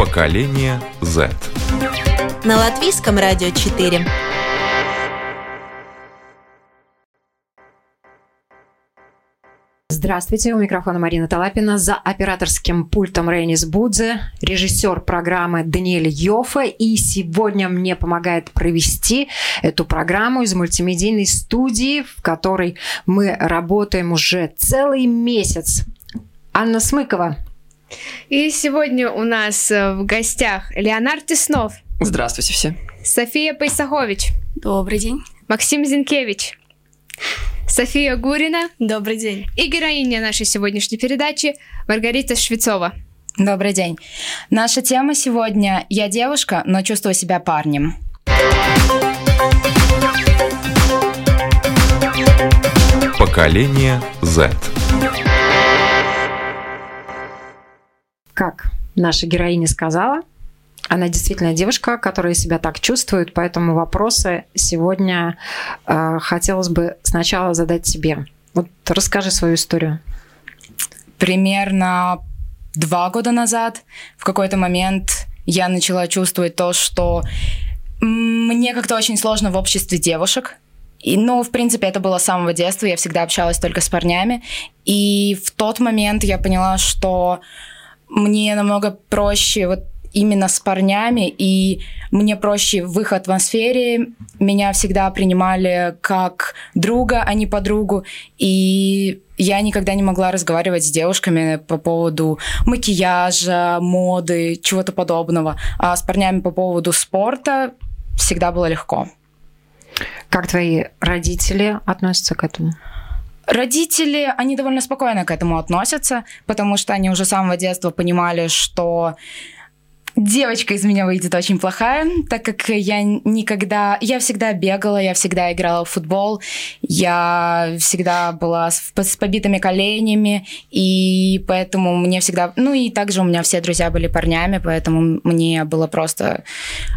Поколение Z. На латвийском радио 4. Здравствуйте, у микрофона Марина Талапина. За операторским пультом Рейнис Будзе, режиссер программы Даниэль Йофа. И сегодня мне помогает провести эту программу из мультимедийной студии, в которой мы работаем уже целый месяц. Анна Смыкова. И сегодня у нас э, в гостях Леонард Теснов. Здравствуйте все. София Пайсахович. Добрый день. Максим Зинкевич. София Гурина. Добрый день. И героиня нашей сегодняшней передачи Маргарита Швецова. Добрый день. Наша тема сегодня «Я девушка, но чувствую себя парнем». Поколение Z. Как наша героиня сказала, она действительно девушка, которая себя так чувствует, поэтому вопросы сегодня э, хотелось бы сначала задать тебе. Вот расскажи свою историю. Примерно два года назад в какой-то момент я начала чувствовать то, что мне как-то очень сложно в обществе девушек. И, ну, в принципе, это было с самого детства. Я всегда общалась только с парнями. И в тот момент я поняла, что мне намного проще вот именно с парнями, и мне проще в их атмосфере. Меня всегда принимали как друга, а не подругу. И я никогда не могла разговаривать с девушками по поводу макияжа, моды, чего-то подобного. А с парнями по поводу спорта всегда было легко. Как твои родители относятся к этому? Родители, они довольно спокойно к этому относятся, потому что они уже с самого детства понимали, что девочка из меня выйдет очень плохая, так как я никогда... Я всегда бегала, я всегда играла в футбол, я всегда была с, с побитыми коленями, и поэтому мне всегда... Ну и также у меня все друзья были парнями, поэтому мне было просто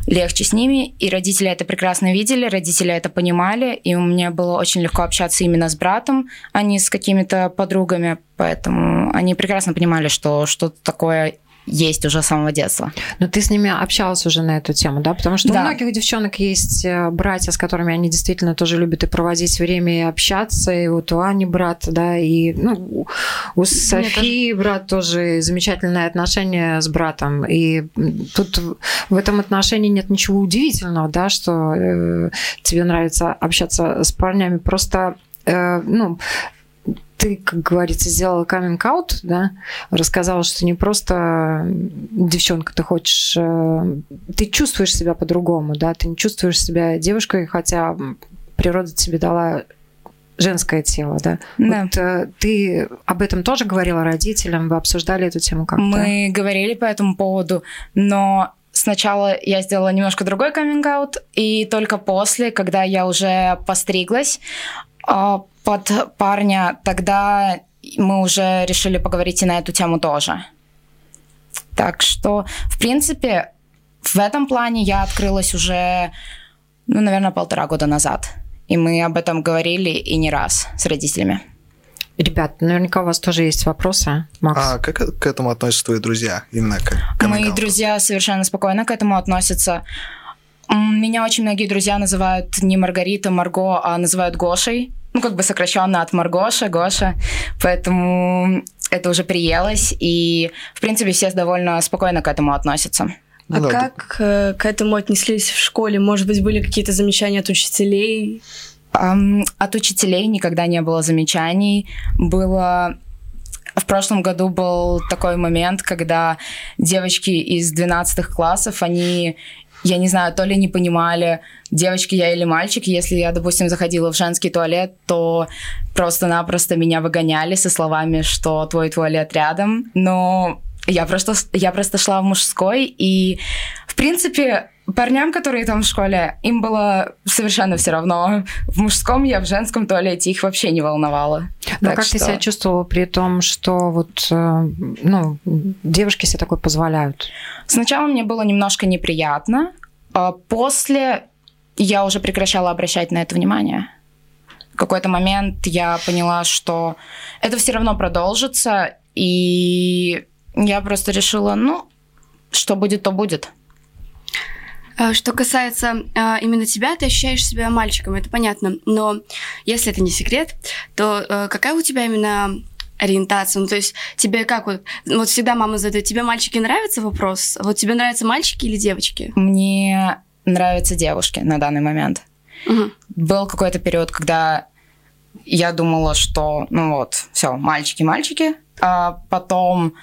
легче с ними, и родители это прекрасно видели, родители это понимали, и у меня было очень легко общаться именно с братом, а не с какими-то подругами, поэтому они прекрасно понимали, что что-то такое есть уже с самого детства. Но ты с ними общалась уже на эту тему, да? Потому что да. у многих девчонок есть э, братья, с которыми они действительно тоже любят и проводить время, и общаться. И вот у Ани брат, да, и ну, у Софии тоже... брат тоже замечательное отношение с братом. И тут в этом отношении нет ничего удивительного, да, что э, тебе нравится общаться с парнями. Просто э, ну, ты, как говорится, сделала каминг-аут, да, рассказала, что не просто девчонка, ты хочешь, э, ты чувствуешь себя по-другому, да, ты не чувствуешь себя девушкой, хотя природа тебе дала женское тело, да? Да. Вот, э, ты об этом тоже говорила родителям, вы обсуждали эту тему как-то? Мы говорили по этому поводу, но сначала я сделала немножко другой каминг-аут, и только после, когда я уже постриглась, а, под парня, тогда мы уже решили поговорить и на эту тему тоже. Так что, в принципе, в этом плане я открылась уже, ну, наверное, полтора года назад. И мы об этом говорили и не раз с родителями. Ребят, наверняка у вас тоже есть вопросы, Макс. А как к этому относятся твои друзья? Именно к, к Мои друзья совершенно спокойно к этому относятся. Меня очень многие друзья называют не Маргарита, Марго, а называют Гошей ну, как бы сокращенно от Маргоша, Гоша, поэтому это уже приелось, и, в принципе, все довольно спокойно к этому относятся. А ну, как э, к этому отнеслись в школе? Может быть, были какие-то замечания от учителей? Um, от учителей никогда не было замечаний. Было в прошлом году был такой момент, когда девочки из 12 классов, они я не знаю, то ли не понимали, девочки я или мальчик. Если я, допустим, заходила в женский туалет, то просто-напросто меня выгоняли со словами, что твой туалет рядом. Но Я просто, я просто шла в мужской, и, в принципе, парням, которые там в школе, им было совершенно все равно. В мужском я в женском туалете их вообще не волновало. Ну, как что... ты себя чувствовала при том, что вот, э, ну, девушки себе такое позволяют? Сначала мне было немножко неприятно, а после я уже прекращала обращать на это внимание. В какой-то момент я поняла, что это все равно продолжится, и я просто решила, ну, что будет, то будет. А, что касается а, именно тебя, ты ощущаешь себя мальчиком, это понятно. Но если это не секрет, то а, какая у тебя именно ориентация? Ну, то есть тебе как вот... Вот всегда мама задает, тебе мальчики нравятся вопрос? Вот тебе нравятся мальчики или девочки? Мне нравятся девушки на данный момент. Угу. Был какой-то период, когда я думала, что, ну вот, все, мальчики-мальчики. А потом,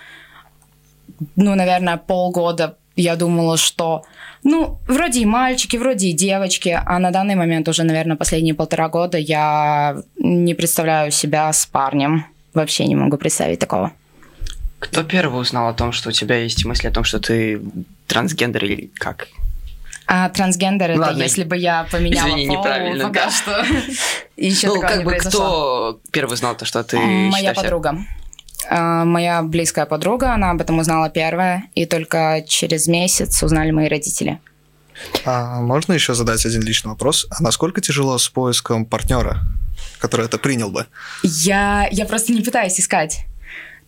ну, наверное, полгода я думала, что, ну, вроде и мальчики, вроде и девочки, а на данный момент уже, наверное, последние полтора года я не представляю себя с парнем. Вообще не могу представить такого. Кто первый узнал о том, что у тебя есть мысли о том, что ты трансгендер или как? А трансгендер Ладно. это если бы я поменяла Извини, пол неправильно, пока да. что. Еще ну, как не бы произошло. кто первый знал то, что ты Моя подруга. А, моя близкая подруга, она об этом узнала первая, и только через месяц узнали мои родители. А можно еще задать один личный вопрос? А насколько тяжело с поиском партнера, который это принял бы? Я, я просто не пытаюсь искать.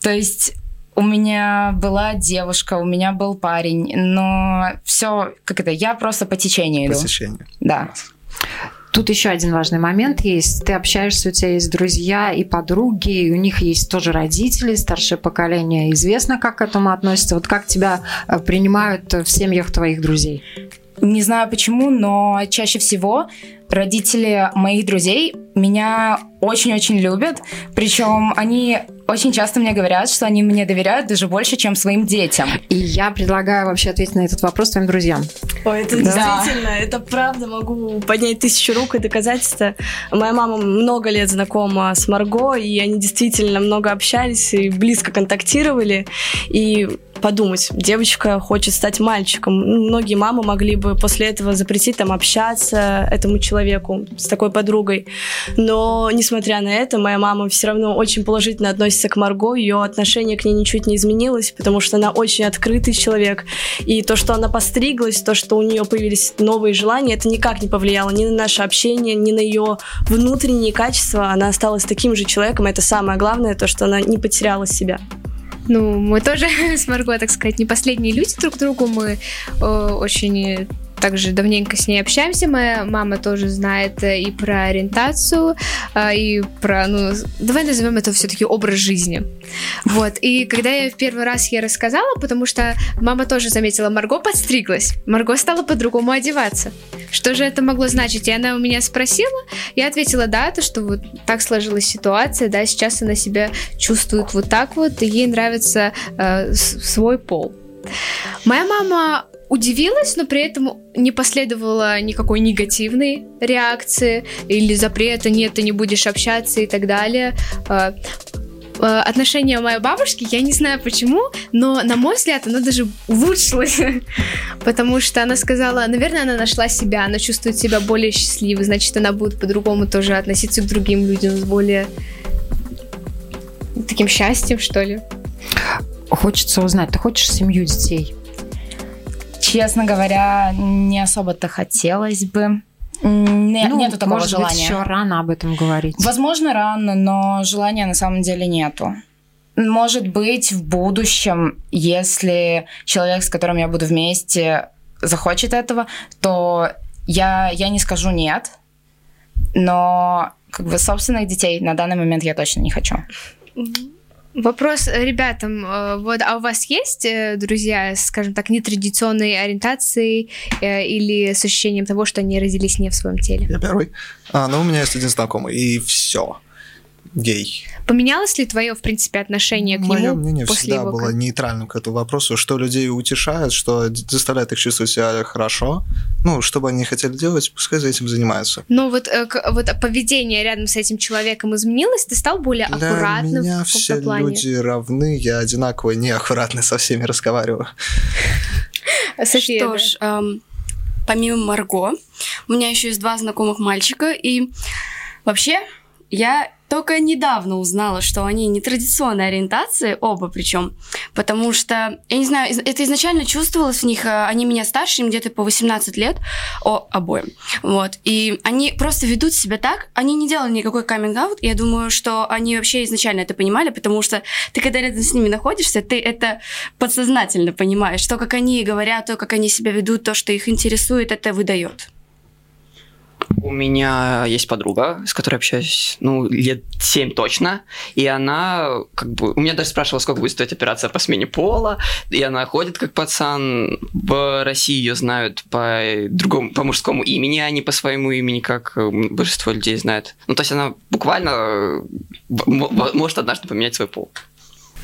То есть у меня была девушка, у меня был парень, но все, как это, я просто по течению по иду. По течению. Да. Тут еще один важный момент есть. Ты общаешься, у тебя есть друзья и подруги, и у них есть тоже родители, старшее поколение. Известно, как к этому относятся. Вот как тебя э, принимают в семьях твоих друзей? Не знаю почему, но чаще всего родители моих друзей меня очень-очень любят. Причем они очень часто мне говорят, что они мне доверяют даже больше, чем своим детям. И я предлагаю вообще ответить на этот вопрос твоим друзьям. Ой, это да. действительно, это правда, могу поднять тысячу рук и доказательства. Моя мама много лет знакома с Марго, и они действительно много общались и близко контактировали. И подумать, девочка хочет стать мальчиком. Многие мамы могли бы после этого запретить там общаться этому человеку с такой подругой. Но, несмотря на это, моя мама все равно очень положительно относится к Марго, ее отношение к ней ничуть не изменилось, потому что она очень открытый человек. И то, что она постриглась, то, что у нее появились новые желания, это никак не повлияло ни на наше общение, ни на ее внутренние качества. Она осталась таким же человеком, это самое главное, то, что она не потеряла себя. Ну, мы тоже с Марго, так сказать, не последние люди друг другу. Мы э, очень также давненько с ней общаемся. Моя мама тоже знает э, и про ориентацию, э, и про, ну, давай назовем это все-таки образ жизни. Вот. И когда я в первый раз ей рассказала, потому что мама тоже заметила, Марго подстриглась. Марго стала по-другому одеваться. Что же это могло значить? И она у меня спросила, я ответила, да, то, что вот так сложилась ситуация, да, сейчас она себя чувствует вот так вот, и ей нравится э, свой пол. Моя мама удивилась, но при этом не последовало никакой негативной реакции или запрета, нет, ты не будешь общаться и так далее. А, а, отношение моей бабушки, я не знаю почему, но, на мой взгляд, оно даже улучшилось, потому что она сказала, наверное, она нашла себя, она чувствует себя более счастливой, значит, она будет по-другому тоже относиться к другим людям с более таким счастьем, что ли. Хочется узнать, ты хочешь семью детей? Честно говоря, не особо-то хотелось бы. Не, ну, нету такого может желания. Быть, еще рано об этом говорить. Возможно, рано, но желания на самом деле нету. Может быть, в будущем, если человек, с которым я буду вместе, захочет этого, то я, я не скажу нет. Но как бы собственных детей на данный момент я точно не хочу. Вопрос ребятам. Э, вот, а у вас есть э, друзья, скажем так, нетрадиционной ориентацией э, или с ощущением того, что они родились не в своем теле? Я первый. А, ну, у меня есть один знакомый, и все. Гей. Поменялось ли твое, в принципе, отношение к Мое нему мнение после всегда его... было нейтральным к этому вопросу, что людей утешает, что заставляет их чувствовать себя хорошо. Ну, что бы они хотели делать, пускай за этим занимаются. Ну вот, э, к- вот поведение рядом с этим человеком изменилось? Ты стал более Для аккуратным меня в все плане? люди равны, я одинаково неаккуратно со всеми разговариваю. София, Что да. ж, эм, помимо Марго, у меня еще есть два знакомых мальчика, и вообще я только недавно узнала, что они нетрадиционной ориентации, оба причем, потому что, я не знаю, это изначально чувствовалось в них, э, они меня старше, им где-то по 18 лет, о, обоим, вот, и они просто ведут себя так, они не делали никакой каминг-аут, я думаю, что они вообще изначально это понимали, потому что ты, когда рядом с ними находишься, ты это подсознательно понимаешь, то, как они говорят, то, как они себя ведут, то, что их интересует, это выдает. У меня есть подруга, с которой общаюсь, ну, лет 7 точно, и она, как бы, у меня даже спрашивала, сколько будет стоить операция по смене пола, и она ходит как пацан, в России ее знают по другому, по мужскому имени, а не по своему имени, как э, большинство людей знают. Ну, то есть она буквально может однажды поменять свой пол.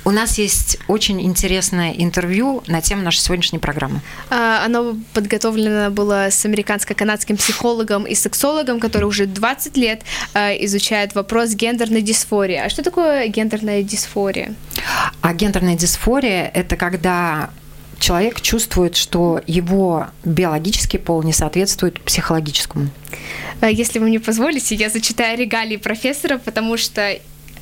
У нас есть очень интересное интервью на тему нашей сегодняшней программы. А, Оно подготовлено было с американско-канадским психологом и сексологом, который уже 20 лет а, изучает вопрос гендерной дисфории. А что такое гендерная дисфория? А гендерная дисфория – это когда человек чувствует, что его биологический пол не соответствует психологическому. А, Если вы мне позволите, я зачитаю регалии профессора, потому что...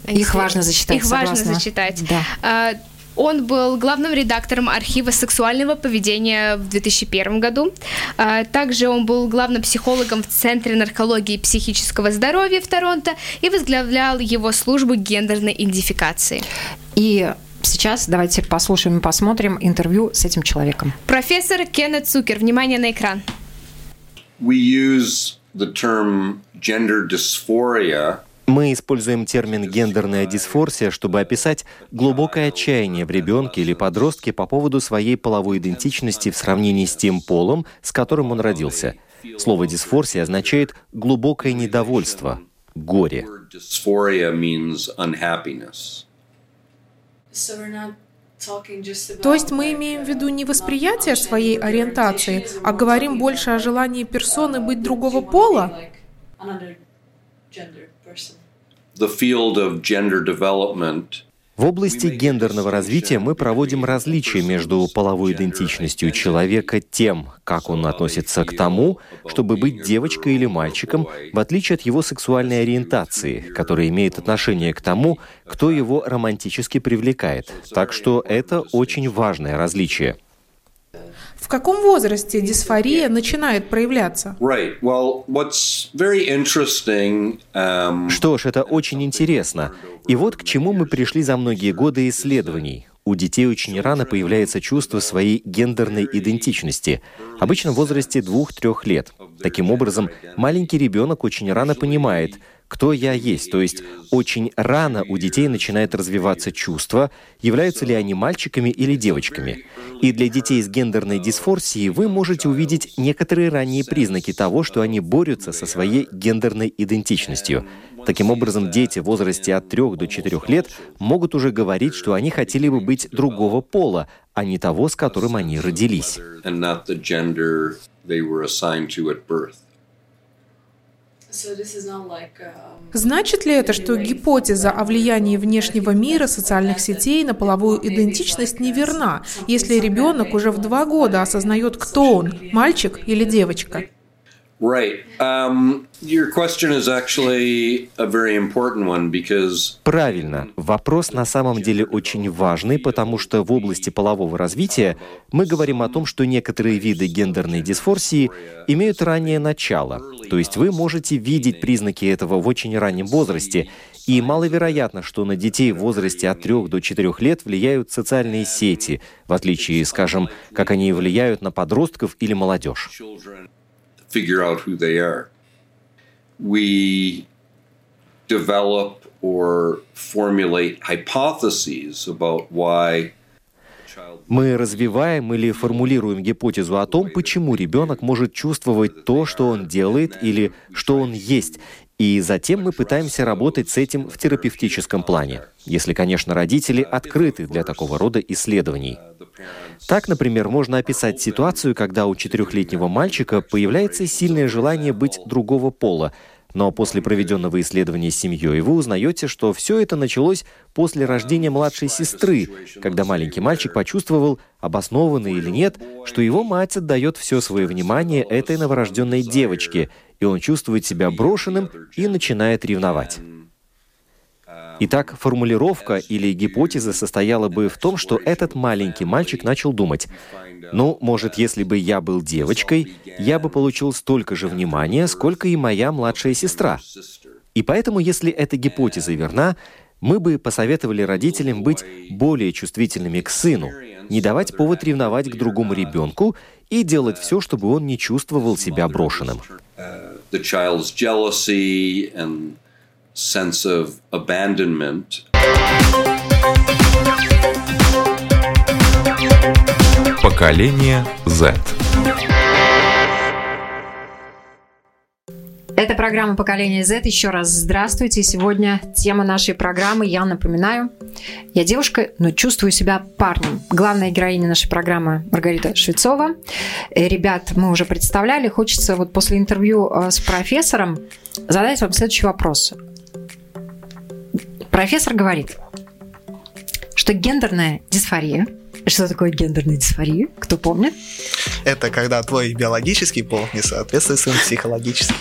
Их важно зачитать, Их важно согласна. зачитать. Да. А, Он был главным редактором архива сексуального поведения в 2001 году. А, Также он был главным психологом в Центре наркологии и психического здоровья в Торонто и возглавлял его службу гендерной идентификации. И сейчас давайте послушаем и посмотрим интервью с этим человеком. Профессор Кеннет Цукер, внимание на экран. We use the term gender dysphoria Мы используем термин «гендерная дисфорсия», чтобы описать глубокое отчаяние в ребенке или подростке по поводу своей половой идентичности в сравнении с тем полом, с которым он родился. Слово «дисфорсия» означает «глубокое недовольство», «горе». То есть мы имеем в виду не восприятие своей ориентации, а говорим больше о желании персоны быть другого пола? Gender В области гендерного развития мы проводим различия между половой идентичностью человека тем, как он относится к тому, чтобы быть девочкой или мальчиком, в отличие от его сексуальной ориентации, которая имеет отношение к тому, кто его романтически привлекает. Так что это очень важное различие. В каком возрасте дисфория начинает проявляться? Um, Что ж, это очень интересно. И вот к чему мы пришли за многие годы исследований. У детей очень рано появляется чувство своей гендерной идентичности, обычно в возрасте двух-трех лет. Таким образом, маленький ребенок очень рано понимает, кто я есть, то есть очень рано у детей начинает развиваться чувство, являются ли они мальчиками или девочками. И для детей с гендерной дисфорсией вы можете увидеть некоторые ранние признаки того, что они борются со своей гендерной идентичностью. Таким образом, дети в возрасте от 3 до 4 лет могут уже говорить, что они хотели бы быть другого пола, а не того, с которым они родились. and not the gender they were assigned to at birth. Значит ли это, что гипотеза о влиянии внешнего мира, социальных сетей на половую идентичность неверна, если ребенок уже в два года осознает, кто он, мальчик или девочка? Right. Um, your question is actually a very important one because Правильно. Вопрос на самом деле очень важный, потому что в области полового развития мы говорим о том, что некоторые виды гендерной дисфорсии имеют раннее начало. То есть вы можете видеть признаки этого в очень раннем возрасте, и маловероятно, что на детей в возрасте от 3 до 4 лет влияют социальные сети, в отличие, скажем, как они влияют на подростков или молодежь. Figure out who they are. We develop or formulate hypotheses about why Мы развиваем или формулируем гипотезу о том, почему ребенок может чувствовать то, что он делает или что он есть. И затем мы пытаемся работать с этим в терапевтическом плане, если, конечно, родители открыты для такого рода исследований. Так, например, можно описать ситуацию, когда у четырехлетнего мальчика появляется сильное желание быть другого пола, но после проведенного исследования с семьей вы узнаете, что все это началось после рождения младшей сестры, когда маленький мальчик почувствовал, обоснованно или нет, что его мать отдает все свое внимание этой новорожденной девочке, и он чувствует себя брошенным и начинает ревновать. Итак, формулировка или гипотеза состояла бы в том, что этот маленький мальчик начал думать, ну, может, если бы я был девочкой, я бы получил столько же внимания, сколько и моя младшая сестра. И поэтому, если эта гипотеза верна, мы бы посоветовали родителям быть более чувствительными к сыну, не давать повод ревновать к другому ребенку и делать все, чтобы он не чувствовал себя брошенным. The child's jealousy and sense of abandonment. Поколение Z. Это программа «Поколение Z». Еще раз здравствуйте. Сегодня тема нашей программы, я напоминаю, я девушка, но чувствую себя парнем. Главная героиня нашей программы Маргарита Швецова. Э, ребят, мы уже представляли. Хочется вот после интервью э, с профессором задать вам следующий вопрос. Профессор говорит, что гендерная дисфория что такое гендерная дисфория? Кто помнит? Это когда твой биологический пол не соответствует своему психологическому.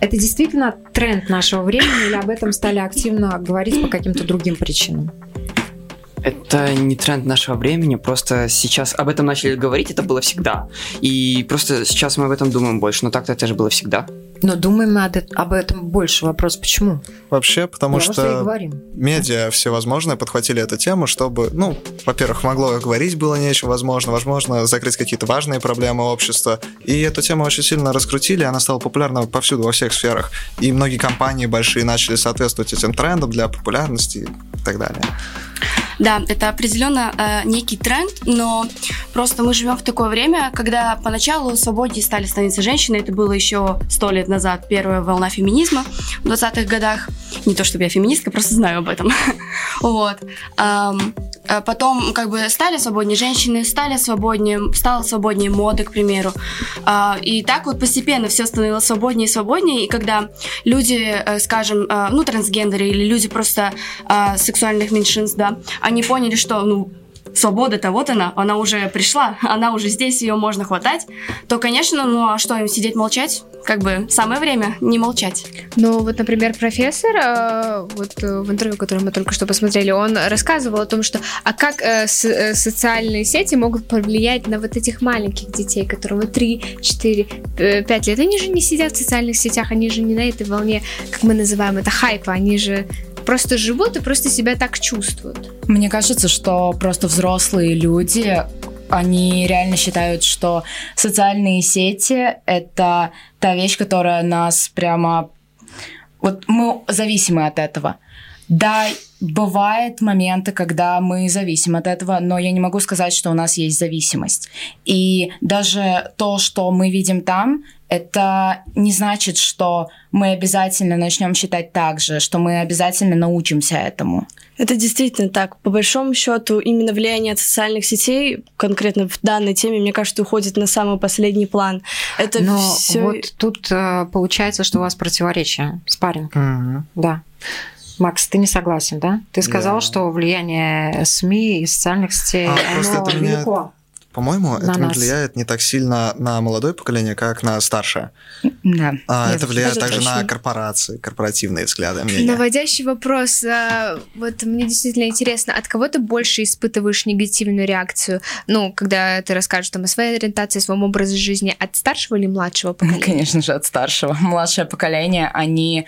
Это действительно тренд нашего времени или об этом стали активно говорить по каким-то другим причинам? Это не тренд нашего времени, просто сейчас об этом начали говорить, это было всегда. И просто сейчас мы об этом думаем больше, но так-то это же было всегда. Но думаем мы об этом больше. Вопрос, почему? Вообще, потому, потому что, что и говорим. медиа всевозможные подхватили эту тему, чтобы, ну, во-первых, могло говорить было нечего, возможно, возможно, закрыть какие-то важные проблемы общества. И эту тему очень сильно раскрутили, она стала популярна повсюду, во всех сферах. И многие компании большие начали соответствовать этим трендам для популярности и так далее. Да, это определенно э, некий тренд, но просто мы живем в такое время, когда поначалу свободнее стали становиться женщины. Это было еще сто лет назад, первая волна феминизма в 20-х годах. Не то чтобы я феминистка, просто знаю об этом. вот. Потом как бы стали свободнее женщины, стали свободнее, стала свободнее мода, к примеру. А, и так вот постепенно все становилось свободнее и свободнее. И когда люди, э, скажем, э, ну, трансгендеры или люди просто а, сексуальных меньшинств, да, они поняли, что, ну, свобода-то вот она, она уже пришла, она уже здесь, ее можно хватать, то, конечно, ну а что им сидеть молчать? Как бы самое время не молчать. Ну вот, например, профессор, э, вот э, в интервью, которое мы только что посмотрели, он рассказывал о том, что а как э, социальные сети могут повлиять на вот этих маленьких детей, которым 3, 4, 5 лет. Они же не сидят в социальных сетях, они же не на этой волне, как мы называем это, хайпа, они же просто живут и просто себя так чувствуют. Мне кажется, что просто взрослые люди они реально считают, что социальные сети — это та вещь, которая нас прямо... Вот мы зависимы от этого. Да, бывают моменты, когда мы зависим от этого, но я не могу сказать, что у нас есть зависимость. И даже то, что мы видим там, это не значит, что мы обязательно начнем считать так же, что мы обязательно научимся этому. Это действительно так. По большому счету, именно влияние от социальных сетей, конкретно в данной теме, мне кажется, уходит на самый последний план. Это Но все... вот тут э, получается, что у вас противоречие, спарринг. Мгм. Да. Макс, ты не согласен, да? Ты сказал, Да. что влияние СМИ и социальных сетей, А, оно это меня- велико. По-моему, На это не нас. влияет не так сильно на молодое поколение, как на старшее. Да. А, Я это влияет также точно. на корпорации, корпоративные взгляды, мнения. Наводящий вопрос. а, Вот мне действительно интересно, от кого ты больше испытываешь негативную реакцию? Ну, когда ты расскажешь там о своей ориентации, о своем образе жизни, от старшего или младшего поколения? Конечно же, от старшего. Младшее поколение, они...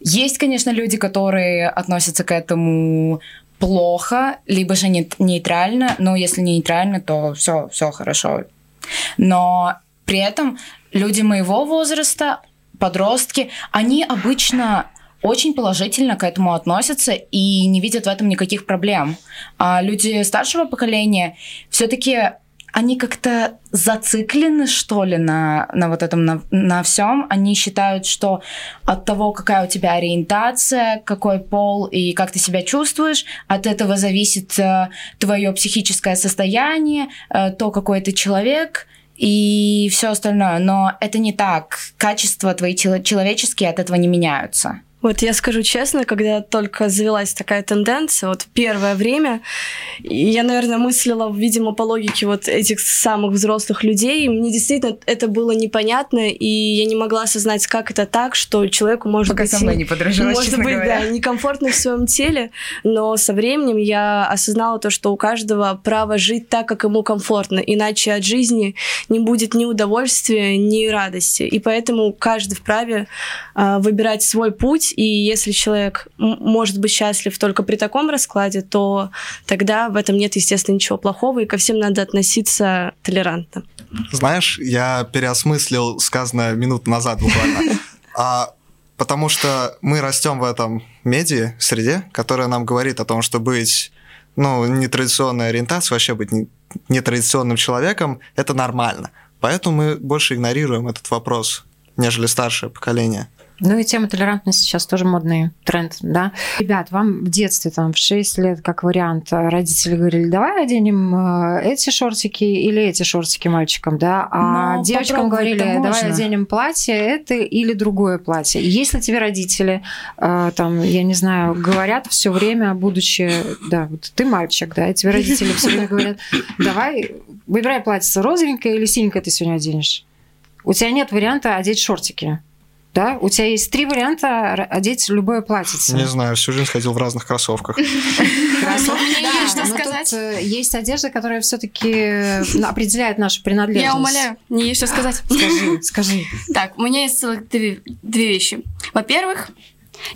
Есть, конечно, люди, которые относятся к этому плохо, либо же не- нейтрально, но если не нейтрально, то все, все хорошо. Но при этом люди моего возраста, подростки, они обычно очень положительно к этому относятся и не видят в этом никаких проблем. А люди старшего поколения все-таки они как-то зациклены, что ли, на, на вот этом, на, на всем. Они считают, что от того, какая у тебя ориентация, какой пол и как ты себя чувствуешь, от этого зависит э, твое психическое состояние, э, то, какой ты человек и все остальное. Но это не так. Качества твои человеческие от этого не меняются. Вот я скажу честно, когда только завелась такая тенденция, вот первое время, я, наверное, мыслила, видимо, по логике вот этих самых взрослых людей, мне действительно это было непонятно, и я не могла осознать, как это так, что человеку может Пока быть... со мной не подружилась, Может быть, говоря. да, некомфортно в своем теле, но со временем я осознала то, что у каждого право жить так, как ему комфортно, иначе от жизни не будет ни удовольствия, ни радости, и поэтому каждый вправе э, выбирать свой путь, и если человек может быть счастлив только при таком раскладе, то тогда в этом нет, естественно, ничего плохого, и ко всем надо относиться толерантно. Знаешь, я переосмыслил сказанное минут назад буквально. А, потому что мы растем в этом медиа среде, которая нам говорит о том, что быть ну, нетрадиционной ориентацией, вообще быть нетрадиционным человеком, это нормально. Поэтому мы больше игнорируем этот вопрос, нежели старшее поколение. Ну и тема толерантности сейчас тоже модный тренд, да. Ребят, вам в детстве, там, в 6 лет, как вариант, родители говорили, давай оденем э, эти шортики или эти шортики мальчикам, да, а Но девочкам говорили, давай оденем платье, это или другое платье. Если тебе родители, э, там, я не знаю, говорят все время, будучи, да, вот ты мальчик, да, и тебе родители все время говорят, давай, выбирай платье розовенькое или синенькое ты сегодня оденешь. У тебя нет варианта одеть шортики да? У тебя есть три варианта одеть любое платье. Не знаю, всю жизнь ходил в разных кроссовках. Мне есть что сказать. э, Есть одежда, которая все-таки определяет нашу принадлежность. Я умоляю, мне есть что сказать. Скажи, скажи. Так, у меня есть целых две, две вещи. Во-первых,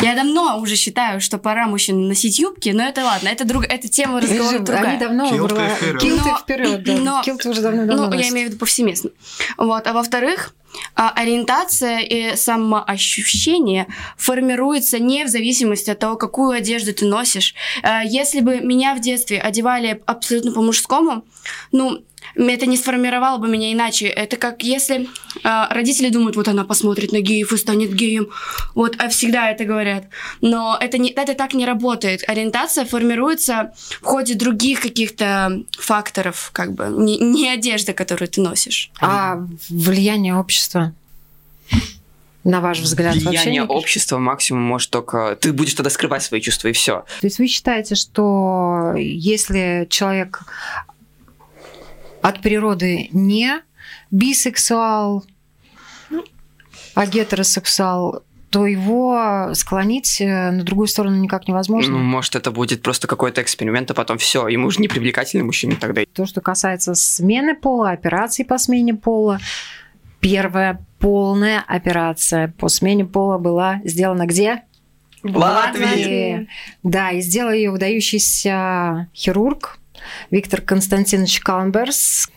я давно уже считаю, что пора мужчинам носить юбки, но это ладно, это, друг, это тема разговора другая. Они давно Килты вперед. Килты Но- вперед, да. но- Килты уже давно-давно Ну, я имею в виду повсеместно. Вот. А во-вторых, ориентация и самоощущение формируется не в зависимости от того, какую одежду ты носишь. А, Если бы меня в детстве одевали абсолютно по-мужскому, ну, это не сформировало бы меня иначе. Это как если а, родители думают, вот она посмотрит на геев и станет геем. Вот, а всегда это говорят. Но это, не, это так не работает. Ориентация формируется в ходе других каких-то факторов, как бы, не, не одежда, которую ты носишь. А влияние общества? На ваш взгляд, вообще Влияние никак? общества максимум может только... Ты будешь тогда скрывать свои чувства, и все. То есть вы считаете, что если человек от природы не бисексуал, а гетеросексуал, то его склонить э, на другую сторону никак невозможно? Ну, может, это будет просто какой-то эксперимент, а потом все. Ему уже не привлекательный мужчина тогда. То, что касается смены пола, операций по смене пола, первая полная операция по смене пола была сделана где? В Латвии. Да, и сделал ее выдающийся хирург Виктор Константинович Калнберс.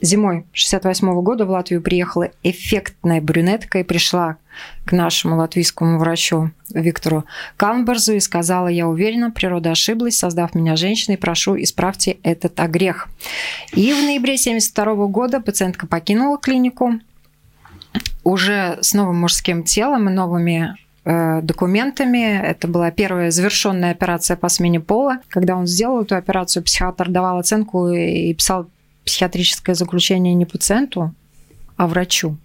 Зимой 68 года в Латвию приехала эффектная брюнетка и пришла к нашему латвийскому врачу Виктору Калнберзу и сказала, я уверена, природа ошиблась, создав меня женщиной, прошу, исправьте этот огрех. И в ноябре 72 года пациентка покинула клинику уже с новым мужским телом и новыми э, документами. Это была первая завершенная операция по смене пола. Когда он сделал эту операцию, психиатр давал оценку и писал психиатрическое заключение не пациенту, а врачу.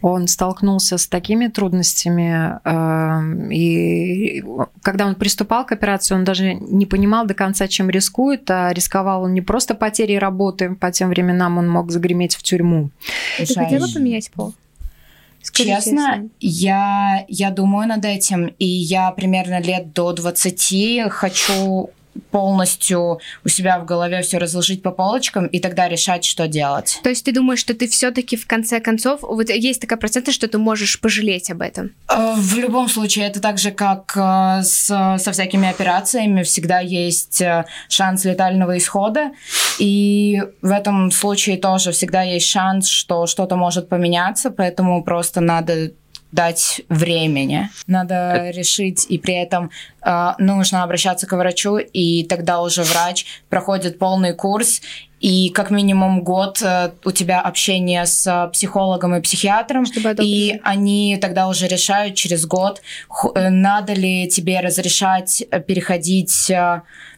Он столкнулся с такими трудностями, э, и когда он приступал к операции, он даже не понимал до конца, чем рискует, а рисковал он не просто потерей работы, по тем временам он мог загреметь в тюрьму. Ты хотела поменять пол? Скажи Честно, я, я думаю над этим, и я примерно лет до 20 хочу полностью у себя в голове все разложить по полочкам и тогда решать, что делать. То есть ты думаешь, что ты все-таки в конце концов, вот есть такая процентность, что ты можешь пожалеть об этом? Э, В любом случае, это так же, как э, с, со всякими операциями, всегда есть э, шанс летального исхода, и в этом случае тоже всегда есть шанс, что что-то может поменяться, поэтому просто надо дать времени. Надо решить, и при этом э, нужно обращаться к врачу, и тогда уже врач проходит полный курс и как минимум год э, у тебя общение с психологом и психиатром, и они тогда уже решают через год, э, надо ли тебе разрешать переходить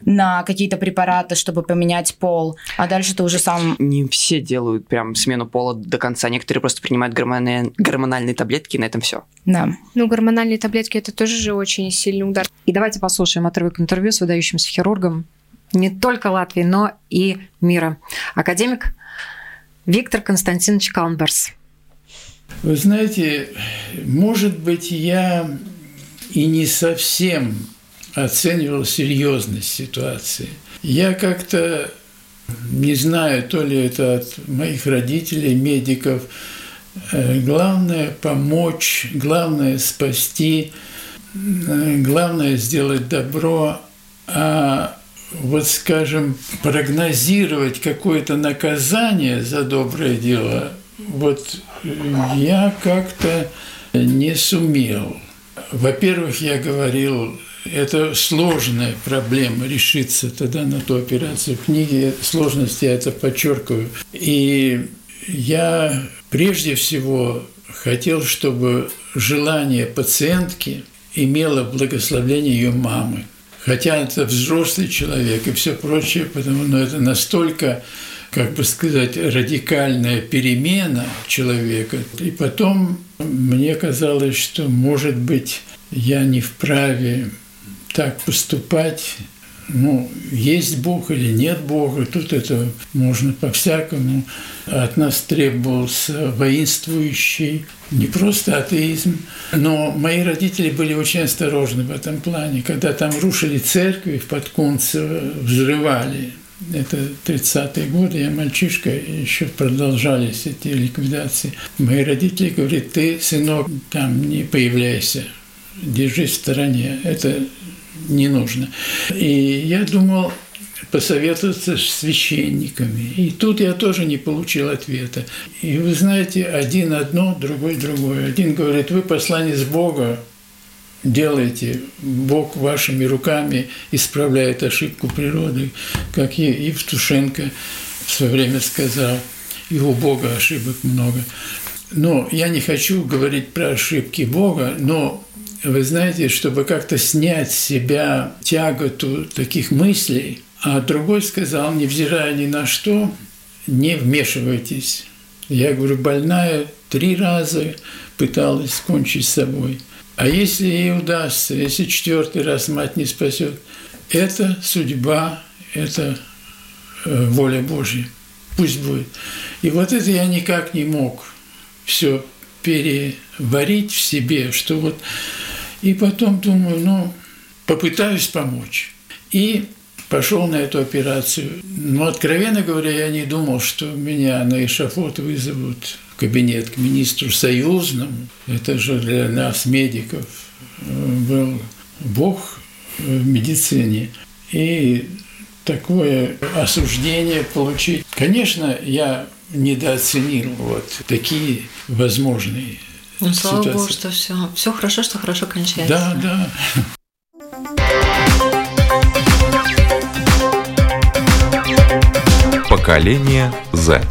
на какие-то препараты, чтобы поменять пол, а дальше ты уже сам... Не все делают прям смену пола до конца, некоторые просто принимают гормональные, гормональные таблетки, и на этом все. Да. Ну, гормональные таблетки это тоже же очень сильный удар. И давайте послушаем отрывок интервью с выдающимся хирургом не только Латвии, но и мира. Академик Виктор Константинович Калнберс. Вы знаете, может быть, я и не совсем оценивал серьезность ситуации. Я как-то не знаю, то ли это от моих родителей, медиков. Э, главное помочь, главное спасти, э, главное сделать добро, а вот, скажем, прогнозировать какое-то наказание за доброе дело, вот я как-то не сумел. Во-первых, я говорил, это сложная проблема решиться тогда на ту операцию. В книге сложности я это подчеркиваю. И я прежде всего хотел, чтобы желание пациентки имело благословение ее мамы. Хотя это взрослый человек и все прочее, потому но это настолько, как бы сказать, радикальная перемена человека. И потом мне казалось, что, может быть, я не вправе так поступать, ну, есть Бог или нет Бога, тут это можно по-всякому. От нас требовался воинствующий, не просто атеизм, но мои родители были очень осторожны в этом плане. Когда там рушили церкви в Подкунцево, взрывали, это 30-е годы, я мальчишка, еще продолжались эти ликвидации. Мои родители говорят, ты, сынок, там не появляйся, держись в стороне. Это не нужно. И я думал посоветоваться с священниками. И тут я тоже не получил ответа. И вы знаете, один одно, другой другое. Один говорит, вы посланец Бога, делайте, Бог вашими руками исправляет ошибку природы, как Евтушенко в свое время сказал, и у Бога ошибок много. Но я не хочу говорить про ошибки Бога, но вы знаете, чтобы как-то снять с себя тяготу таких мыслей, а другой сказал, невзирая ни на что, не вмешивайтесь. Я говорю, больная три раза пыталась кончить с собой. А если ей удастся, если четвертый раз мать не спасет, это судьба, это э, воля Божья. Пусть будет. И вот это я никак не мог все переварить в себе, что вот и потом думаю, ну, попытаюсь помочь. И пошел на эту операцию. Но, откровенно говоря, я не думал, что меня на эшафот вызовут в кабинет к министру союзному. Это же для нас, медиков, был Бог в медицине. И такое осуждение получить. Конечно, я недооценил вот такие возможные ну, слава ситуации. богу, что все, все хорошо, что хорошо кончается. Да, да. Поколение Z.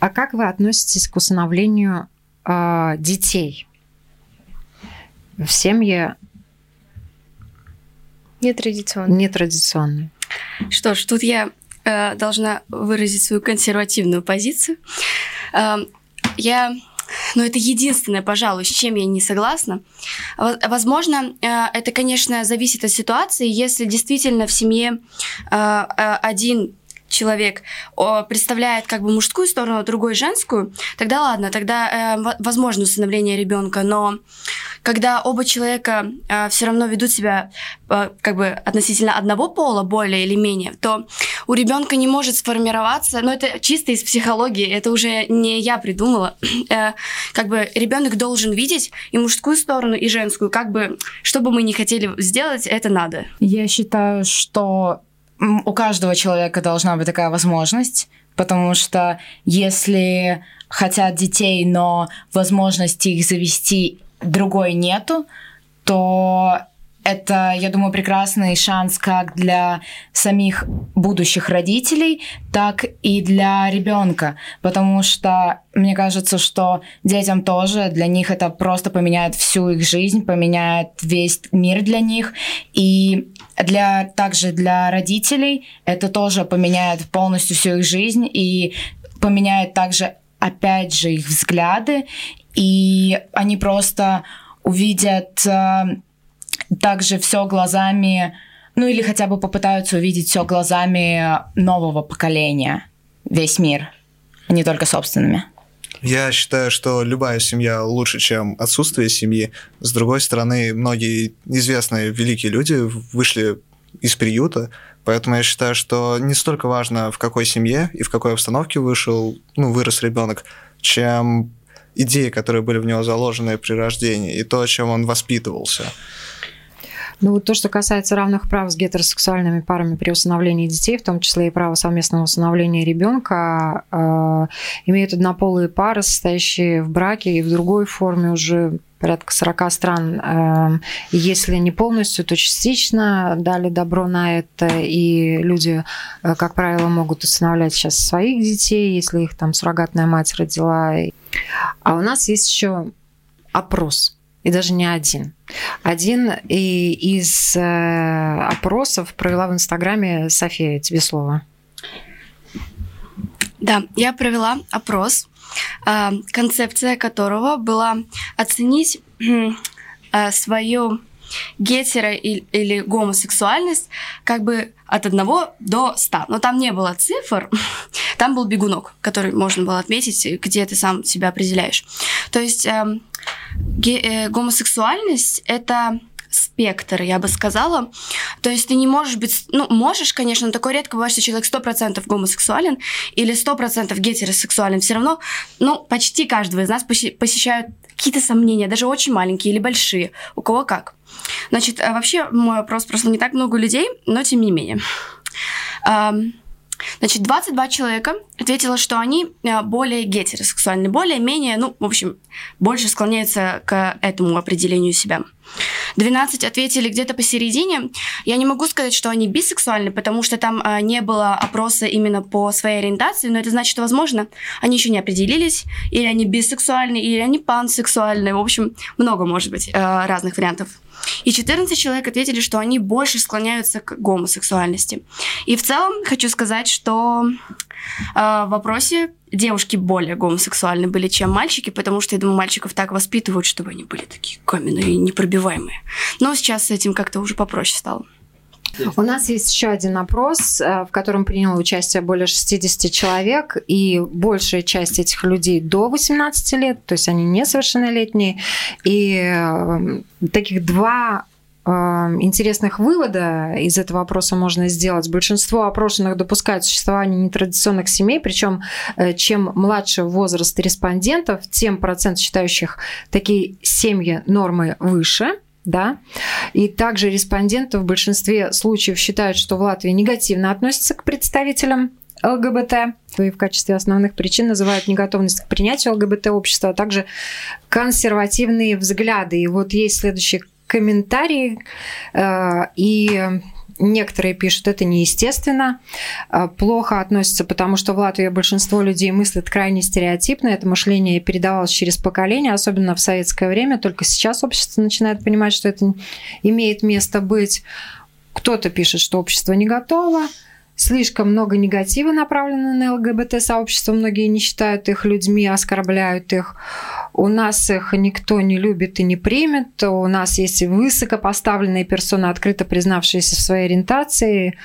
А как вы относитесь к усыновлению э, детей в семье нетрадиционной? Нетрадиционной. Что ж, тут я э, должна выразить свою консервативную позицию. Э, я но это единственное, пожалуй, с чем я не согласна. Возможно, э, это, конечно, зависит от ситуации. Если действительно в семье один человек представляет как бы мужскую сторону, а другой женскую, тогда ладно, тогда э, возможно усыновление ребенка, но когда оба человека э, все равно ведут себя э, как бы относительно одного пола более или менее, то у ребенка не может сформироваться, но это чисто из психологии, это уже не я придумала, э, как бы ребенок должен видеть и мужскую сторону, и женскую, как бы, что бы мы ни хотели сделать, это надо. Я считаю, что у каждого человека должна быть такая возможность, потому что если хотят детей, но возможности их завести другой нету, то это, я думаю, прекрасный шанс как для самих будущих родителей, так и для ребенка, потому что мне кажется, что детям тоже для них это просто поменяет всю их жизнь, поменяет весь мир для них, и для также для родителей это тоже поменяет полностью всю их жизнь и поменяет также опять же их взгляды, и они просто увидят э, также все глазами, ну или хотя бы попытаются увидеть все глазами нового поколения, весь мир, а не только собственными. Я считаю, что любая семья лучше, чем отсутствие семьи. С другой стороны, многие известные великие люди вышли из приюта, поэтому я считаю, что не столько важно, в какой семье и в какой обстановке вышел, ну, вырос ребенок, чем идеи, которые были в него заложены при рождении, и то, чем он воспитывался. Ну вот то, что касается равных прав с гетеросексуальными парами при усыновлении детей, в том числе и право совместного усыновления ребенка, э, имеют однополые пары, состоящие в браке и в другой форме уже порядка 40 стран. Э, если не полностью, то частично дали добро на это, и люди, э, как правило, могут усыновлять сейчас своих детей, если их там суррогатная мать родила. А у нас есть еще опрос – и даже не один. Один из э, опросов провела в Инстаграме София, тебе слово. Да, я провела опрос, э, концепция которого была оценить э, свою гетеро или гомосексуальность как бы от 1 до 100. Но там не было цифр, там был бегунок, который можно было отметить, где ты сам себя определяешь. То есть эм, э, гомосексуальность это спектр, я бы сказала. То есть ты не можешь быть... Ну, можешь, конечно, но такое редко бывает, что человек 100% гомосексуален или 100% гетеросексуален. Все равно, ну, почти каждого из нас посещают какие-то сомнения, даже очень маленькие или большие. У кого как. Значит, э, вообще мой вопрос просто не так много людей, но тем не менее. Значит, 22 человека ответило, что они э, более гетеросексуальны, более-менее, ну, в общем, больше склоняются к этому определению себя. 12 ответили где-то посередине. Я не могу сказать, что они бисексуальны, потому что там э, не было опроса именно по своей ориентации, но это значит, что, возможно, они еще не определились, или они бисексуальны, или они пансексуальны. В общем, много может быть э, разных вариантов. И 14 человек ответили, что они больше склоняются к гомосексуальности. И в целом хочу сказать, что э, в вопросе девушки более гомосексуальны были, чем мальчики, потому что, я думаю, мальчиков так воспитывают, чтобы они были такие каменные и непробиваемые. Но сейчас с этим как-то уже попроще стало. У нас есть еще один опрос, э, в котором приняло участие более 60 человек, и большая часть этих людей до 18 лет, то есть они несовершеннолетние. И э, таких два э, интересных вывода из этого вопроса можно сделать. Большинство опрошенных допускают существование нетрадиционных семей, причем чем младше возраст респондентов, тем процент считающих такие семьи нормы выше – да. И также респонденты в большинстве случаев считают, что в Латвии негативно относятся к представителям ЛГБТ и в качестве основных причин называют неготовность к принятию ЛГБТ-общества, а также консервативные взгляды. И вот есть следующий комментарий, э, и Некоторые пишут, это неестественно, а, плохо относятся, потому что в Латвии большинство людей мыслят крайне стереотипно, это мышление передавалось через поколение, особенно в советское время, только сейчас общество начинает понимать, что это имеет место быть. Кто-то пишет, что общество не готово, слишком много негатива направлено на ЛГБТ-сообщество, многие не считают их людьми, оскорбляют их. У нас их никто не любит и не примет. У нас есть высокопоставленные персоны, открыто признавшиеся в своей ориентации.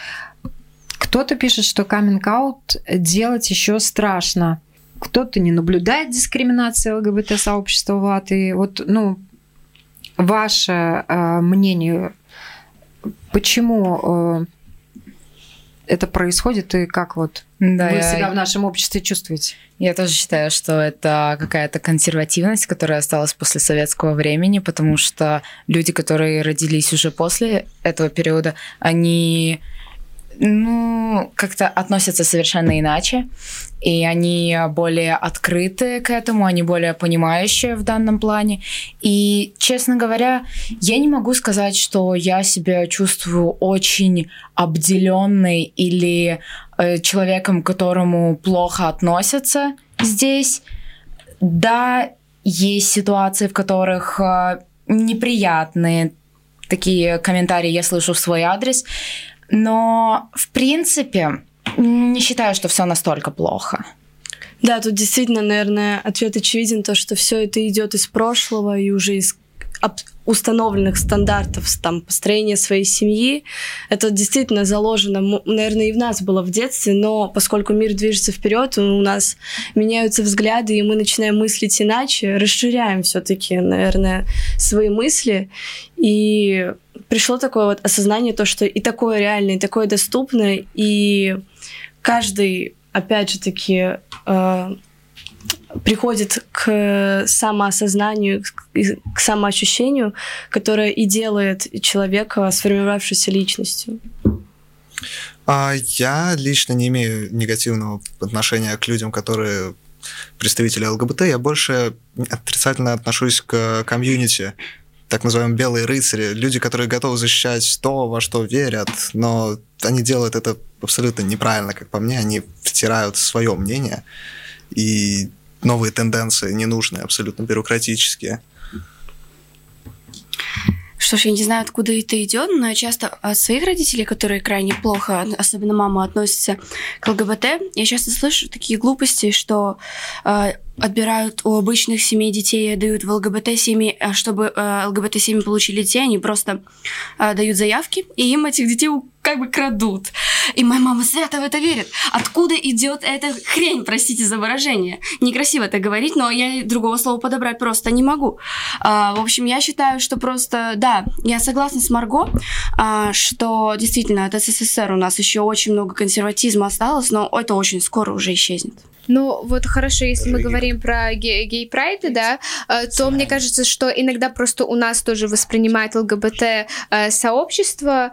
Кто-то пишет, что каминг-аут делать еще страшно. Кто-то не наблюдает дискриминации ЛГБТ-сообщества в Латвии. Вот, ну, ваше э, мнение, почему э, это происходит и как вот да, вы я... себя в нашем обществе чувствуете? Я тоже считаю, что это какая-то консервативность, которая осталась после советского времени, потому что люди, которые родились уже после этого периода, они ну, как-то относятся совершенно иначе, и они более открыты к этому, они более понимающие в данном плане. И, честно говоря, я не могу сказать, что я себя чувствую очень обделенной или э, человеком, к которому плохо относятся здесь. Да, есть ситуации, в которых э, неприятные такие комментарии я слышу в свой адрес, но, в принципе, не считаю, что все настолько плохо. Да, тут действительно, наверное, ответ очевиден, то, что все это идет из прошлого и уже из установленных стандартов там, построения своей семьи. Это действительно заложено, наверное, и в нас было в детстве, но поскольку мир движется вперед, у нас меняются взгляды, и мы начинаем мыслить иначе, расширяем все-таки, наверное, свои мысли. И пришло такое вот осознание, то, что и такое реальное, и такое доступное, и каждый, опять же таки, э, приходит к самоосознанию, к самоощущению, которое и делает человека сформировавшейся личностью. А я лично не имею негативного отношения к людям, которые представители ЛГБТ. Я больше отрицательно отношусь к комьюнити, так называемые белые рыцари, люди, которые готовы защищать то, во что верят, но они делают это абсолютно неправильно, как по мне, они втирают свое мнение, и новые тенденции ненужные, абсолютно бюрократические. Что ж, я не знаю, откуда это идет, но я часто от своих родителей, которые крайне плохо, особенно мама, относятся к ЛГБТ, я часто слышу такие глупости, что э, отбирают у обычных семей детей дают в ЛГБТ-семьи, а чтобы э, ЛГБТ-семьи получили детей, они просто э, дают заявки, и им этих детей как бы крадут. И моя мама свято в это верит. Откуда идет эта хрень, простите за выражение? Некрасиво это говорить, но я другого слова подобрать просто не могу. А, в общем, я считаю, что просто, да, я согласна с Марго, а, что действительно от СССР у нас еще очень много консерватизма осталось, но это очень скоро уже исчезнет. Ну, вот хорошо, если мы говорим про гей-прайды, да, э, то мне кажется, что иногда просто у нас тоже воспринимает ЛГБТ-сообщество э,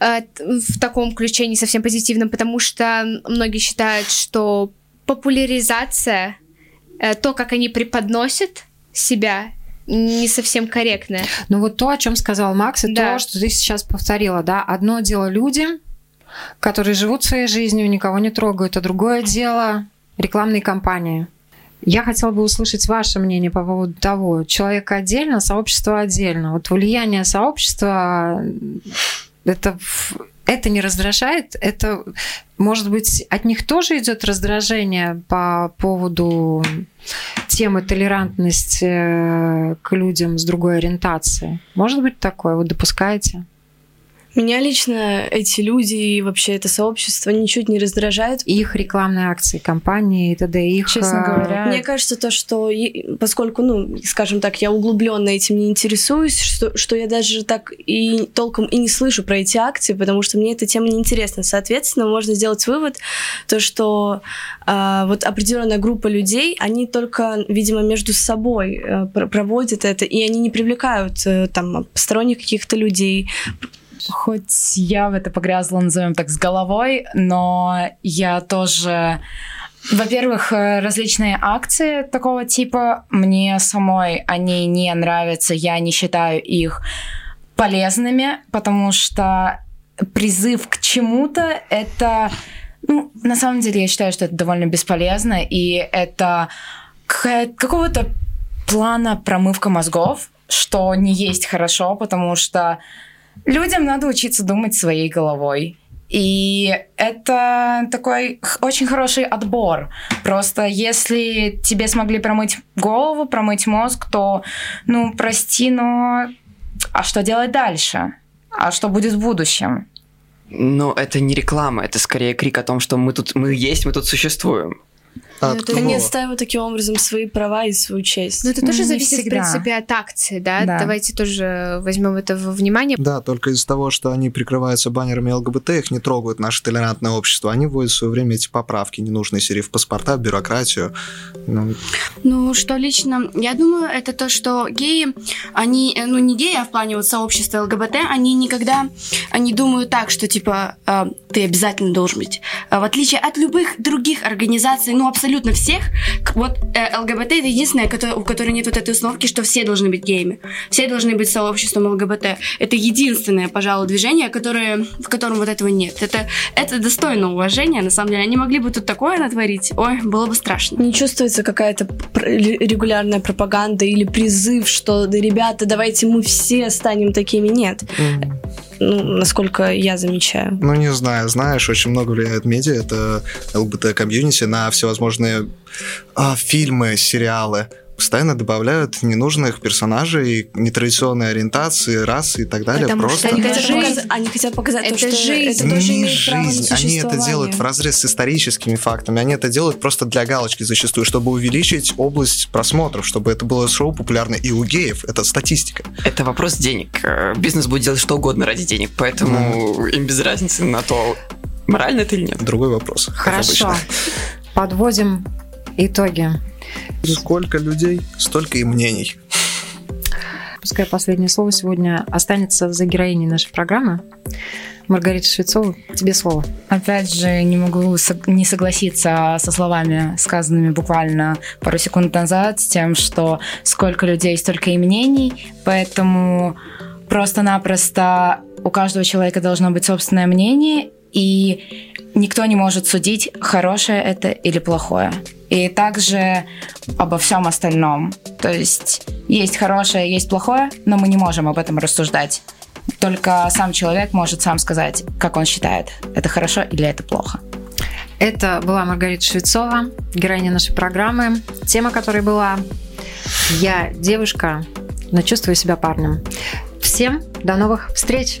в таком ключе не совсем позитивном, потому что многие считают, что популяризация, э, то, как они преподносят себя, не совсем корректная. Ну вот то, о чем сказал Макс, и да. то, что ты сейчас повторила, да, одно дело люди, которые живут своей жизнью, никого не трогают, а другое дело рекламные кампании. Я хотела бы услышать ваше мнение по поводу того, человек отдельно, сообщество отдельно. Вот влияние сообщества это, это не раздражает, это, может быть, от них тоже идет раздражение по поводу темы толерантности э, к людям с другой ориентацией. Может быть такое? Вы допускаете? Меня лично эти люди и вообще это сообщество ничуть не раздражают. Их рекламные акции, компании и т.д. Их, Честно э, говоря. Мне кажется, то, что поскольку, ну, скажем так, я углубленно этим не интересуюсь, что, что я даже так и толком и не слышу про эти акции, потому что мне эта тема не интересна. Соответственно, можно сделать вывод, то, что а, вот определенная группа людей, они только, видимо, между собой а, проводят это, и они не привлекают а, там посторонних каких-то людей, хоть я в это погрязла, назовем так, с головой, но я тоже... Во-первых, э, различные акции такого типа мне самой они не нравятся, я не считаю их полезными, потому что призыв к чему-то это, ну, на самом деле я считаю, что это довольно бесполезно, и это какого-то плана промывка мозгов, что не есть хорошо, потому что Людям надо учиться думать своей головой. И это такой очень хороший отбор. Просто если тебе смогли промыть голову, промыть мозг, то, ну, прости, но... А что делать дальше? А что будет в будущем? Ну, это не реклама, это скорее крик о том, что мы тут, мы есть, мы тут существуем. От Они отстаивают таким образом свои права и свою честь. Но это тоже ну, зависит, всегда. в принципе, от акции, да? да? Давайте тоже возьмем это во внимание. Да, только из-за того, что они прикрываются баннерами ЛГБТ, их не трогают наше толерантное общество. Они вводят в свое время эти поправки, ненужные серии в паспорта, в бюрократию. Ну... ну, что лично, я думаю, это то, что геи, они, э, ну, не геи, а в плане вот сообщества ЛГБТ, они никогда, они думают так, что, типа, э, ты обязательно должен быть. В отличие от любых других организаций, ну, абсолютно всех. Вот э, ЛГБТ это единственное, у которой нет вот этой установки, что все должны быть геями. Все должны быть сообществом ЛГБТ. Это единственное, пожалуй, движение, которое, в котором вот этого нет. Это, это достойно уважения, на самом деле. Они могли бы тут такое натворить. Ой, было бы страшно. Не чувствуется какая-то регулярная пропаганда или призыв, что да, ребята, давайте мы все станем такими. Нет. Mm ну, насколько я замечаю. Ну, не знаю. Знаешь, очень много влияет медиа, это ЛГБТ-комьюнити на всевозможные а, фильмы, сериалы постоянно добавляют ненужных персонажей, нетрадиционной ориентации, расы и так далее. Потому просто... что они хотят, показать, они хотят показать это то, что жизнь. это тоже не имеет жизнь. Они это делают в разрез с историческими фактами. Они это делают просто для галочки зачастую, чтобы увеличить область просмотров, чтобы это было шоу популярно и у геев. Это статистика. Это вопрос денег. Э, бизнес будет делать что угодно ради денег, поэтому mm. им без разницы на то, морально это или нет. Другой вопрос. Хорошо. Подводим итоги. Сколько людей, столько и мнений. Пускай последнее слово сегодня останется за героиней нашей программы. Маргарита Швецова, тебе слово. Опять же, не могу не согласиться со словами, сказанными буквально пару секунд назад, с тем, что сколько людей, столько и мнений, поэтому просто-напросто у каждого человека должно быть собственное мнение, и никто не может судить, хорошее это или плохое. И также обо всем остальном. То есть есть хорошее, есть плохое, но мы не можем об этом рассуждать. Только сам человек может сам сказать, как он считает, это хорошо или это плохо. Это была Маргарита Швецова, героиня нашей программы. Тема которой была «Я девушка, но чувствую себя парнем». Всем до новых встреч!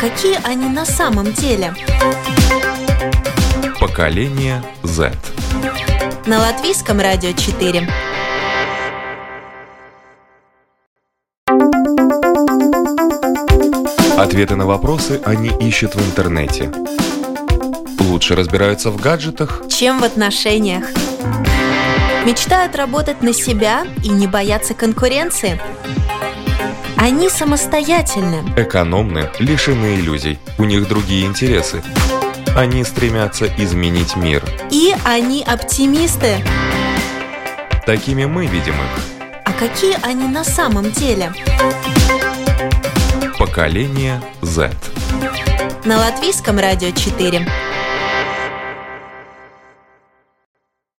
Какие они на самом деле? Поколение Z. На латвийском радио 4. Ответы на вопросы они ищут в интернете. Лучше разбираются в гаджетах, чем в отношениях. Мечтают работать на себя и не бояться конкуренции. Они самостоятельны. Экономны, лишены иллюзий. У них другие интересы. Они стремятся изменить мир. И они оптимисты. Такими мы видим их. А какие они на самом деле? Поколение Z. На латвийском радио 4.